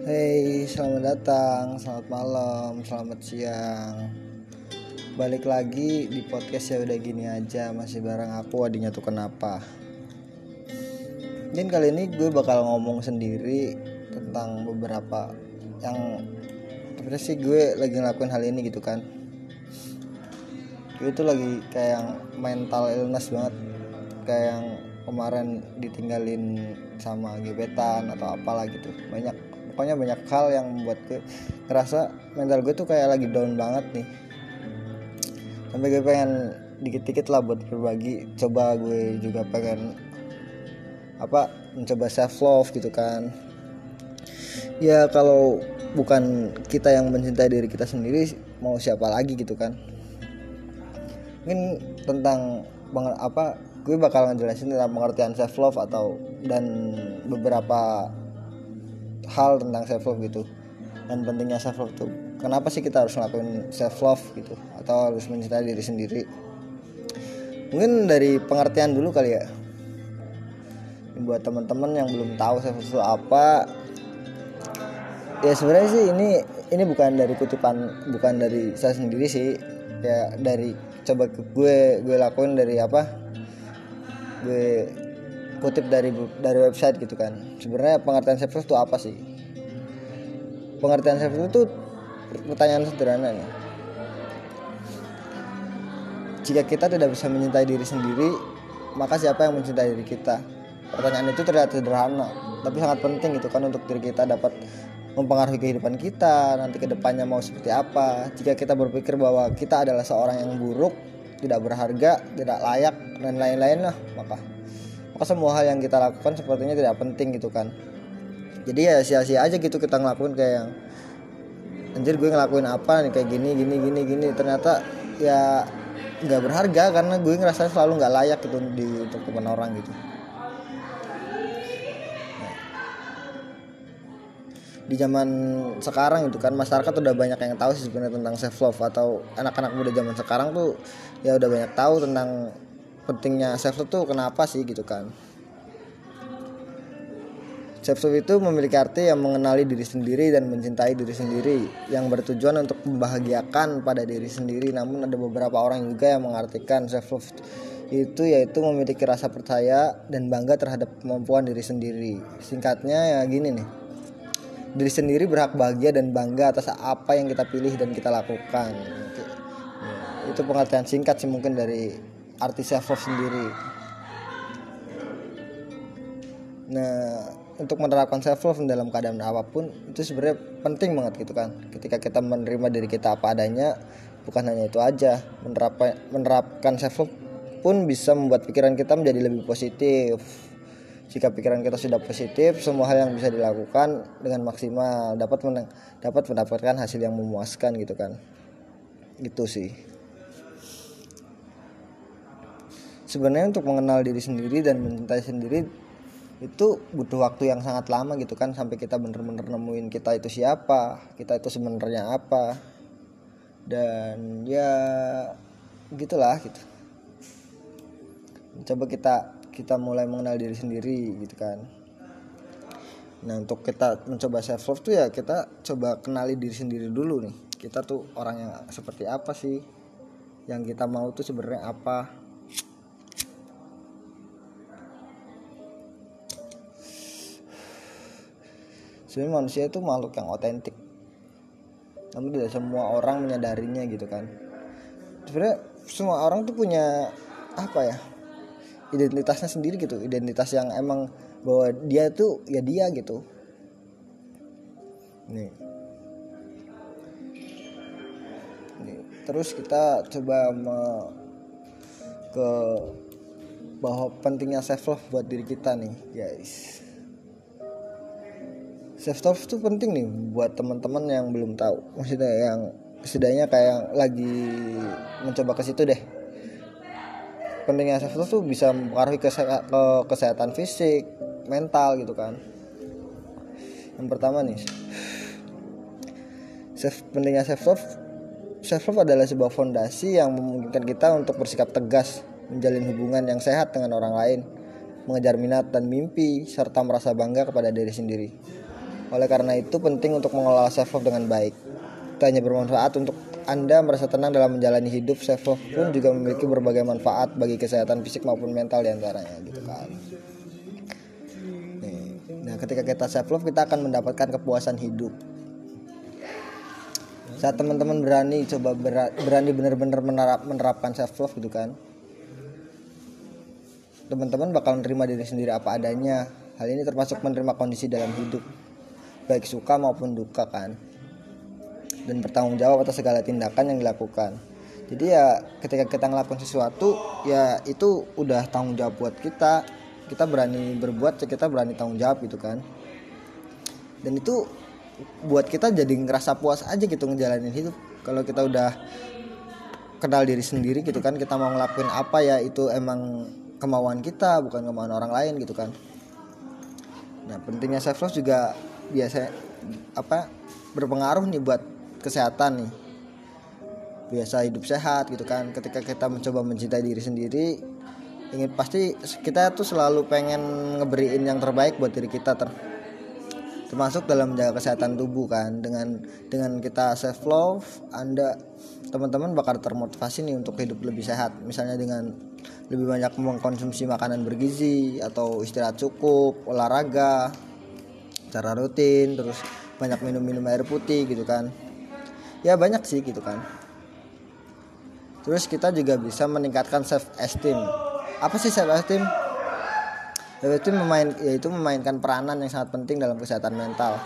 Hey, selamat datang, selamat malam, selamat siang. Balik lagi di podcast ya udah gini aja, masih bareng aku adinya tuh kenapa. Mungkin kali ini gue bakal ngomong sendiri tentang beberapa yang sebenarnya sih gue lagi ngelakuin hal ini gitu kan. Gue tuh lagi kayak yang mental illness banget, kayak yang kemarin ditinggalin sama gebetan atau apalah gitu banyak pokoknya banyak hal yang membuat gue ngerasa mental gue tuh kayak lagi down banget nih. Sampai gue pengen dikit-dikit lah buat berbagi. Coba gue juga pengen apa mencoba self love gitu kan. Ya kalau bukan kita yang mencintai diri kita sendiri mau siapa lagi gitu kan. Mungkin tentang apa gue bakal ngejelasin tentang pengertian self love atau dan beberapa hal tentang self love gitu. Dan pentingnya self love tuh kenapa sih kita harus ngelakuin self love gitu? Atau harus mencintai diri sendiri? Mungkin dari pengertian dulu kali ya. Buat teman-teman yang belum tahu self love itu apa ya sebenarnya sih ini ini bukan dari kutipan bukan dari saya sendiri sih. Ya dari coba gue gue lakuin dari apa? Gue kutip dari dari website gitu kan. Sebenarnya pengertian self love itu apa sih? Pengertian self itu pertanyaan sederhana nih. Jika kita tidak bisa mencintai diri sendiri maka siapa yang mencintai diri kita? Pertanyaan itu terlihat sederhana tapi sangat penting gitu kan untuk diri kita dapat mempengaruhi kehidupan kita nanti ke depannya mau seperti apa. Jika kita berpikir bahwa kita adalah seorang yang buruk tidak berharga tidak layak dan lain-lain lah maka maka semua hal yang kita lakukan sepertinya tidak penting gitu kan. Jadi ya sia-sia aja gitu kita ngelakuin kayak yang anjir gue ngelakuin apa nih? Kayak gini gini gini gini. Ternyata ya nggak berharga karena gue ngerasa selalu nggak layak gitu di untuk teman orang gitu. Di zaman sekarang itu kan masyarakat udah banyak yang tahu sih sebenarnya tentang self love atau anak-anak muda zaman sekarang tuh ya udah banyak tahu tentang pentingnya self love tuh kenapa sih gitu kan? Self love itu memiliki arti yang mengenali diri sendiri dan mencintai diri sendiri yang bertujuan untuk membahagiakan pada diri sendiri. Namun ada beberapa orang juga yang mengartikan self love itu yaitu memiliki rasa percaya dan bangga terhadap kemampuan diri sendiri. Singkatnya ya gini nih diri sendiri berhak bahagia dan bangga atas apa yang kita pilih dan kita lakukan. Itu pengertian singkat sih mungkin dari arti self love sendiri. Nah untuk menerapkan self love dalam keadaan apa pun itu sebenarnya penting banget gitu kan. Ketika kita menerima diri kita apa adanya bukan hanya itu aja menerapkan menerapkan self love pun bisa membuat pikiran kita menjadi lebih positif. Jika pikiran kita sudah positif semua hal yang bisa dilakukan dengan maksimal dapat dapat mendapatkan hasil yang memuaskan gitu kan. Gitu sih sebenarnya untuk mengenal diri sendiri dan mencintai sendiri itu butuh waktu yang sangat lama gitu kan sampai kita bener-bener nemuin kita itu siapa kita itu sebenarnya apa. Dan ya gitulah gitu. Coba kita kita mulai mengenal diri sendiri gitu kan. Nah untuk kita mencoba self love tuh ya kita coba kenali diri sendiri dulu nih. Kita tuh orang yang seperti apa sih? Yang kita mau tuh sebenarnya apa sebenarnya manusia itu makhluk yang otentik. Namun tidak semua orang menyadarinya gitu kan. Sebenarnya semua orang tuh punya apa ya identitasnya sendiri gitu. Identitas yang emang bahwa dia tuh ya dia gitu. Nih. Nih terus kita coba me, ke bahwa pentingnya self love buat diri kita nih guys self love tuh penting nih buat teman-teman yang belum tahu. Maksudnya yang setidaknya kayak lagi mencoba ke situ deh. Pentingnya self love tuh bisa mempengaruhi ke kesehatan fisik mental gitu kan. Yang pertama nih self pentingnya self love self love adalah sebuah fondasi yang memungkinkan kita untuk bersikap tegas menjalin hubungan yang sehat dengan orang lain mengejar minat dan mimpi serta merasa bangga kepada diri sendiri Oleh karena itu penting untuk mengelola self love dengan baik. Itu hanya bermanfaat untuk Anda merasa tenang dalam menjalani hidup. Self love pun juga memiliki berbagai manfaat bagi kesehatan fisik maupun mental di antaranya gitu kan. Nah, ketika kita self love kita akan mendapatkan kepuasan hidup. Saat teman-teman berani coba berani benar-benar menerap, menerapkan self love gitu kan. Teman-teman bakal menerima diri sendiri apa adanya. Hal ini termasuk menerima kondisi dalam hidup baik suka maupun duka kan. Dan bertanggung jawab atas segala tindakan yang dilakukan. Jadi ya ketika kita ngelakuin sesuatu ya itu udah tanggung jawab buat kita. Kita berani berbuat kita berani tanggung jawab gitu kan. Dan itu buat kita jadi ngerasa puas aja gitu ngejalanin hidup. Kalau kita udah kenal diri sendiri gitu kan kita mau ngelakuin apa ya itu emang kemauan kita bukan kemauan orang lain gitu kan. Nah pentingnya self love juga biasa apa berpengaruh nih buat kesehatan nih. Biasa hidup sehat gitu kan. Ketika kita mencoba mencintai diri sendiri ingin pasti kita tuh selalu pengen ngeberiin yang terbaik buat diri kita ter termasuk dalam menjaga kesehatan tubuh kan. Dengan dengan kita self love anda teman-teman bakal termotivasi nih untuk hidup lebih sehat. Misalnya dengan lebih banyak mengkonsumsi makanan bergizi atau istirahat cukup olahraga secara rutin terus banyak minum-minum air putih gitu kan. Ya banyak sih gitu kan. Terus kita juga bisa meningkatkan self esteem apa sih self esteem self esteem memain yaitu memainkan peranan yang sangat penting dalam kesehatan mental.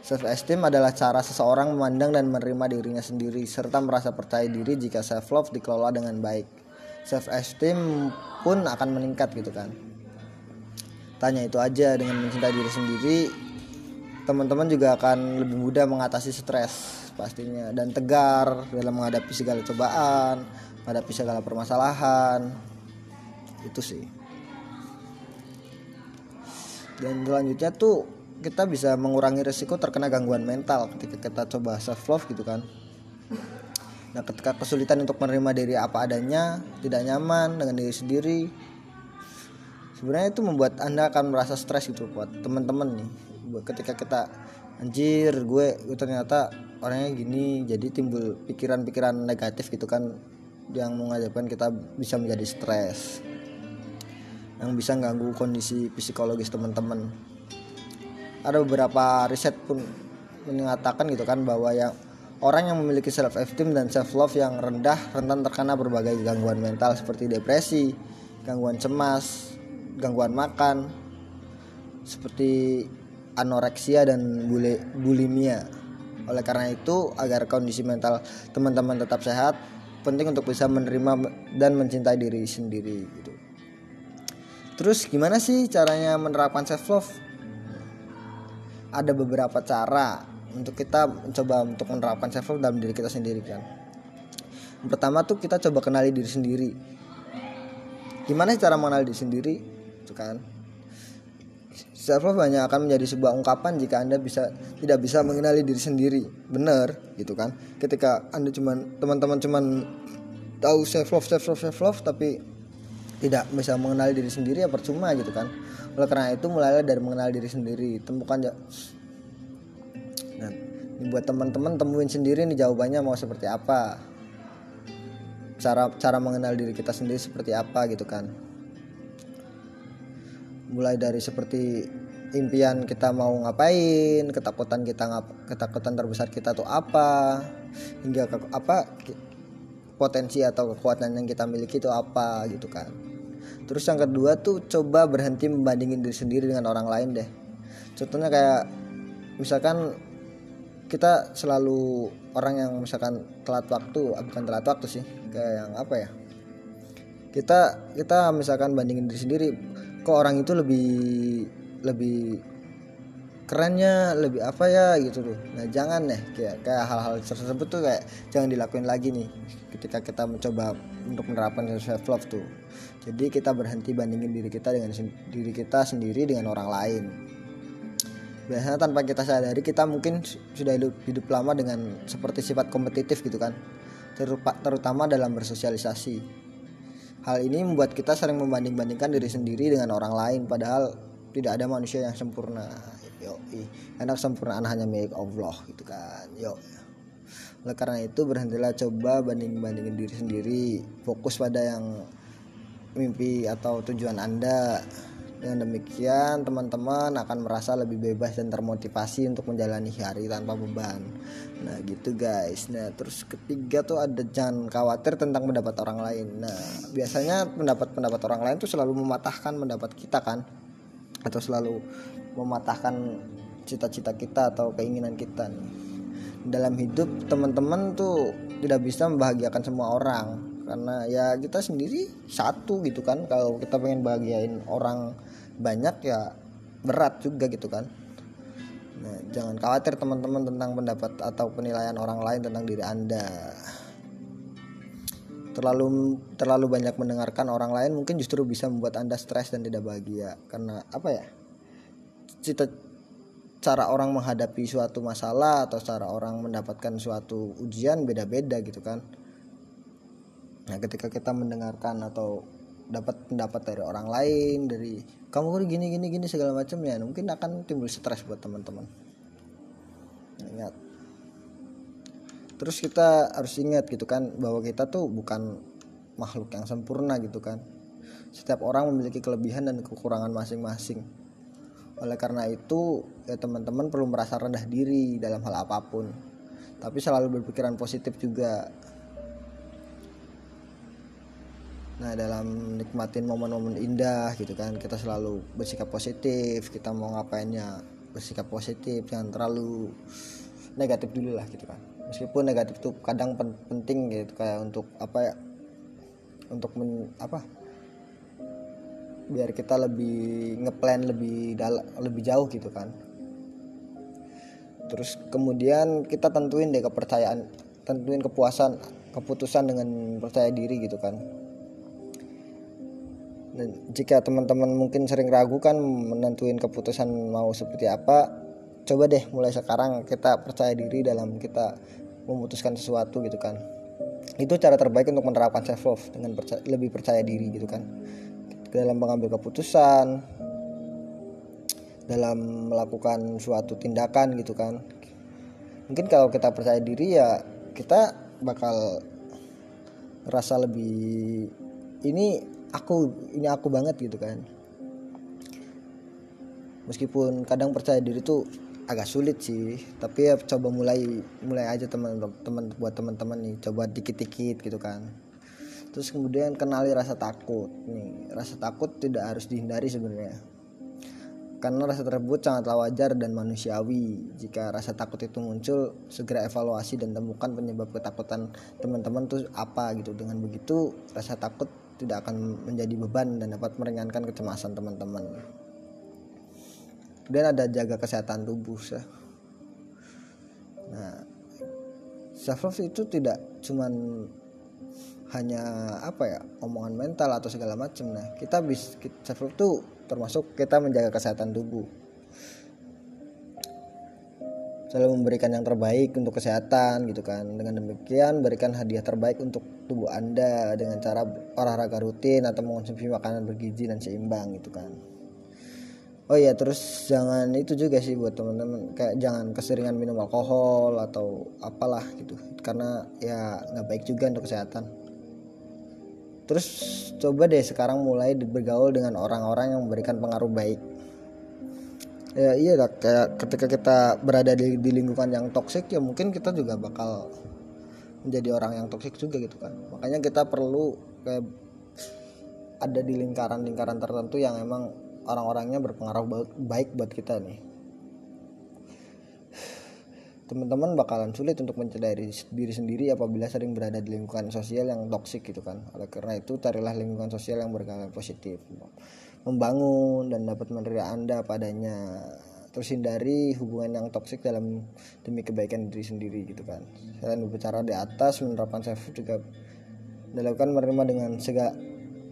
Self esteem adalah cara seseorang memandang dan menerima dirinya sendiri serta merasa percaya diri jika self love dikelola dengan baik. Self esteem pun akan meningkat gitu kan tanya itu aja dengan mencintai diri sendiri teman-teman juga akan lebih mudah mengatasi stres pastinya dan tegar dalam menghadapi segala cobaan menghadapi segala permasalahan. Itu sih. Dan selanjutnya tuh kita bisa mengurangi resiko terkena gangguan mental ketika kita coba self love gitu kan. Nah ketika kesulitan untuk menerima diri apa adanya tidak nyaman dengan diri sendiri sebenarnya itu membuat anda akan merasa stres gitu buat teman-teman nih. Ketika kita anjir gue, ternyata orangnya gini jadi timbul pikiran-pikiran negatif gitu kan yang mengajarkan kita bisa menjadi stres yang bisa ganggu kondisi psikologis teman-teman. Ada beberapa riset pun mengatakan gitu kan bahwa yang orang yang memiliki self esteem dan self love yang rendah rentan terkena berbagai gangguan mental seperti depresi, gangguan cemas, gangguan makan seperti anoreksia dan bulimia. Oleh karena itu, agar kondisi mental teman-teman tetap sehat, penting untuk bisa menerima dan mencintai diri sendiri gitu. Terus gimana sih caranya menerapkan self love? Ada beberapa cara untuk kita mencoba untuk menerapkan self love dalam diri kita sendiri kan. Yang pertama tuh kita coba kenali diri sendiri. Gimana cara mengenali diri sendiri? Gitu kan. Self love hanya akan menjadi sebuah ungkapan jika anda bisa tidak bisa mengenali diri sendiri. Benar gitu kan. Ketika anda cuman teman-teman cuman tahu self love self love self love tapi tidak bisa mengenali diri sendiri ya percuma gitu kan. Oleh karena itu mulailah dari mengenal diri sendiri. Temukan ya nah buat teman-teman temuin sendiri nih jawabannya mau seperti apa. Cara cara mengenal diri kita sendiri seperti apa gitu kan mulai dari seperti impian kita mau ngapain ketakutan kita ngap ketakutan terbesar kita tuh apa hingga ke, apa potensi atau kekuatan yang kita miliki itu apa gitu kan. Terus yang kedua tuh coba berhenti membandingin diri sendiri dengan orang lain deh. Contohnya kayak misalkan kita selalu orang yang misalkan telat waktu ah, bukan telat waktu sih kayak yang apa ya kita kita misalkan bandingin diri sendiri kok orang itu lebih lebih kerennya lebih apa ya gitu tuh. Nah jangan deh kayak kayak hal-hal tersebut tuh kayak jangan dilakuin lagi nih ketika kita mencoba untuk menerapkan self love tuh. Jadi kita berhenti bandingin diri kita dengan diri kita sendiri dengan orang lain. Biasanya tanpa kita sadari kita mungkin sudah hidup hidup lama dengan seperti sifat kompetitif gitu kan. Terutama dalam bersosialisasi Hal ini membuat kita sering membanding-bandingkan diri sendiri dengan orang lain padahal tidak ada manusia yang sempurna. yo enak sempurnaan hanya milik Allah gitu kan. Yo oleh karena itu berhentilah coba banding bandingin diri sendiri. Fokus pada yang mimpi atau tujuan anda dengan demikian, teman-teman akan merasa lebih bebas dan termotivasi untuk menjalani hari tanpa beban. Nah, gitu guys. Nah, terus ketiga tuh ada jangan khawatir tentang pendapat orang lain. Nah, biasanya pendapat-pendapat orang lain tuh selalu mematahkan pendapat kita kan? Atau selalu mematahkan cita-cita kita atau keinginan kita nih. Dalam hidup teman-teman tuh tidak bisa membahagiakan semua orang karena ya kita sendiri satu gitu kan. Kalau kita pengen bahagiain orang banyak ya berat juga gitu kan. Nah jangan khawatir teman-teman tentang pendapat atau penilaian orang lain tentang diri anda. Terlalu terlalu banyak mendengarkan orang lain mungkin justru bisa membuat anda stres dan tidak bahagia. Karena apa ya? Cita cara orang menghadapi suatu masalah atau cara orang mendapatkan suatu ujian beda-beda gitu kan Nah, ketika kita mendengarkan atau dapat pendapat dari orang lain, dari kamu kok gini gini gini segala macam ya, mungkin akan timbul stres buat teman-teman. Ingat. Terus kita harus ingat gitu kan bahwa kita tuh bukan makhluk yang sempurna gitu kan. Setiap orang memiliki kelebihan dan kekurangan masing-masing. Oleh karena itu, ya teman-teman perlu merasa rendah diri dalam hal apa pun. Tapi selalu berpikiran positif juga Nah dalam nikmatin momen-momen indah gitu kan kita selalu bersikap positif kita mau ngapainnya bersikap positif jangan terlalu negatif dulu lah gitu kan. Meskipun negatif itu kadang penting gitu kayak untuk apa ya untuk men, apa biar kita lebih ngeplan lebih dal lebih jauh gitu kan. Terus kemudian kita tentuin deh kepercayaan tentuin kepuasan keputusan dengan percaya diri gitu kan jika teman-teman mungkin sering ragu kan menentuin keputusan mau seperti apa coba deh mulai sekarang kita percaya diri dalam kita memutuskan sesuatu gitu kan. Itu cara terbaik untuk menerapkan self love dengan percaya, lebih percaya diri gitu kan. Dalam mengambil keputusan dalam melakukan suatu tindakan gitu kan. Mungkin kalau kita percaya diri ya kita bakal rasa lebih ini aku ini aku banget gitu kan. Meskipun kadang percaya diri tuh agak sulit sih tapi ya coba mulai mulai aja teman teman buat teman-teman nih coba dikit-dikit gitu kan. Terus kemudian kenali rasa takut nih. Rasa takut tidak harus dihindari sebenarnya. Karena rasa tersebut sangatlah wajar dan manusiawi. Jika rasa takut itu muncul segera evaluasi dan temukan penyebab ketakutan teman-teman tuh apa gitu. Dengan begitu rasa takut tidak akan menjadi beban dan dapat meringankan kecemasan teman-teman. Kemudian ada jaga kesehatan tubuh. Nah, self love itu tidak cuman hanya apa ya omongan mental atau segala macam. Nah, kita bisa self love itu termasuk kita menjaga kesehatan tubuh selalu memberikan yang terbaik untuk kesehatan gitu kan. Dengan demikian berikan hadiah terbaik untuk tubuh anda dengan cara olahraga rutin atau mengonsumsi makanan bergizi dan seimbang gitu kan. Oh iya terus jangan itu juga sih buat teman-teman kayak jangan keseringan minum alkohol atau apalah gitu. Karena ya nggak baik juga untuk kesehatan. Terus coba deh sekarang mulai bergaul dengan orang-orang yang memberikan pengaruh baik ya iya lah. Kayak ketika kita berada di, di lingkungan yang toksik ya mungkin kita juga bakal menjadi orang yang toksik juga gitu kan. Makanya kita perlu kayak ada di lingkaran-lingkaran tertentu yang emang orang-orangnya berpengaruh baik buat kita nih. Teman-teman bakalan sulit untuk mencederai diri sendiri apabila sering berada di lingkungan sosial yang toksik gitu kan. Oleh karena itu carilah lingkungan sosial yang berkala positif membangun dan dapat menerima anda padanya. Terus hindari hubungan yang toksik dalam demi kebaikan diri sendiri gitu kan. Selain berbicara di atas menerapkan self juga dilakukan menerima dengan segala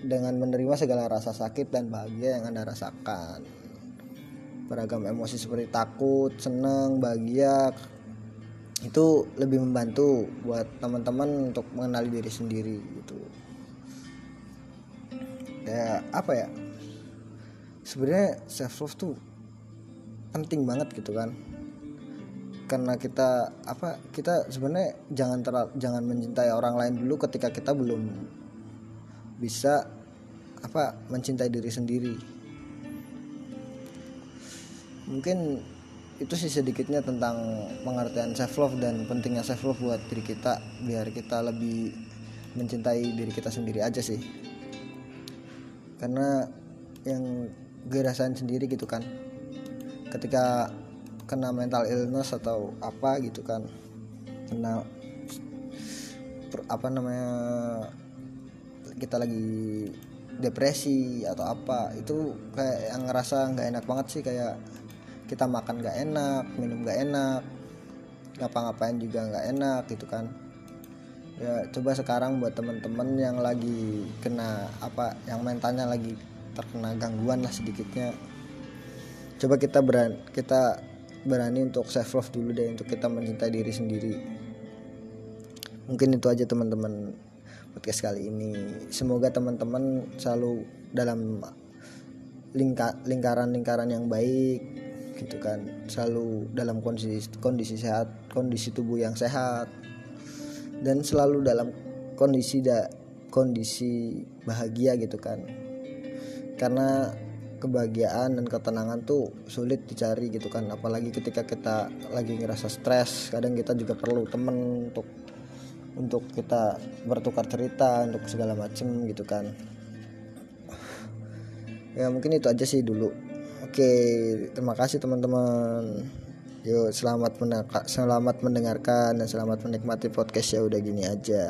dengan menerima segala rasa sakit dan bahagia yang anda rasakan. Beragam emosi seperti takut senang bahagia itu lebih membantu buat teman-teman untuk mengenali diri sendiri gitu. Kayak apa ya sebenarnya self love tuh penting banget gitu kan. Karena kita apa kita sebenarnya jangan teral, jangan mencintai orang lain dulu ketika kita belum bisa apa mencintai diri sendiri. Mungkin itu sih sedikitnya tentang pengertian self love dan pentingnya self love buat diri kita biar kita lebih mencintai diri kita sendiri aja sih. Karena yang gue rasain sendiri gitu kan. Ketika kena mental illness atau apa gitu kan. Kena apa namanya kita lagi depresi atau apa itu kayak yang ngerasa nggak enak banget sih kayak kita makan nggak enak minum nggak enak ngapa-ngapain juga nggak enak gitu kan. Ya coba sekarang buat teman-teman yang lagi kena apa yang mentalnya lagi terkena gangguan lah sedikitnya. Coba kita berani kita berani untuk self love dulu deh untuk kita mencintai diri sendiri. Mungkin itu aja teman-teman podcast kali ini. Semoga teman-teman selalu dalam lingka, lingkaran-lingkaran yang baik gitu kan. Selalu dalam kondisi kondisi sehat kondisi tubuh yang sehat. Dan selalu dalam kondisi da, kondisi bahagia gitu kan karena kebahagiaan dan ketenangan tuh sulit dicari gitu kan. Apalagi ketika kita lagi ngerasa stres kadang kita juga perlu temen untuk untuk kita bertukar cerita untuk segala macem gitu kan. Ya mungkin itu aja sih dulu. Oke terima kasih teman-teman. Yuk selamat selamat mendengarkan dan selamat menikmati podcast ya udah gini aja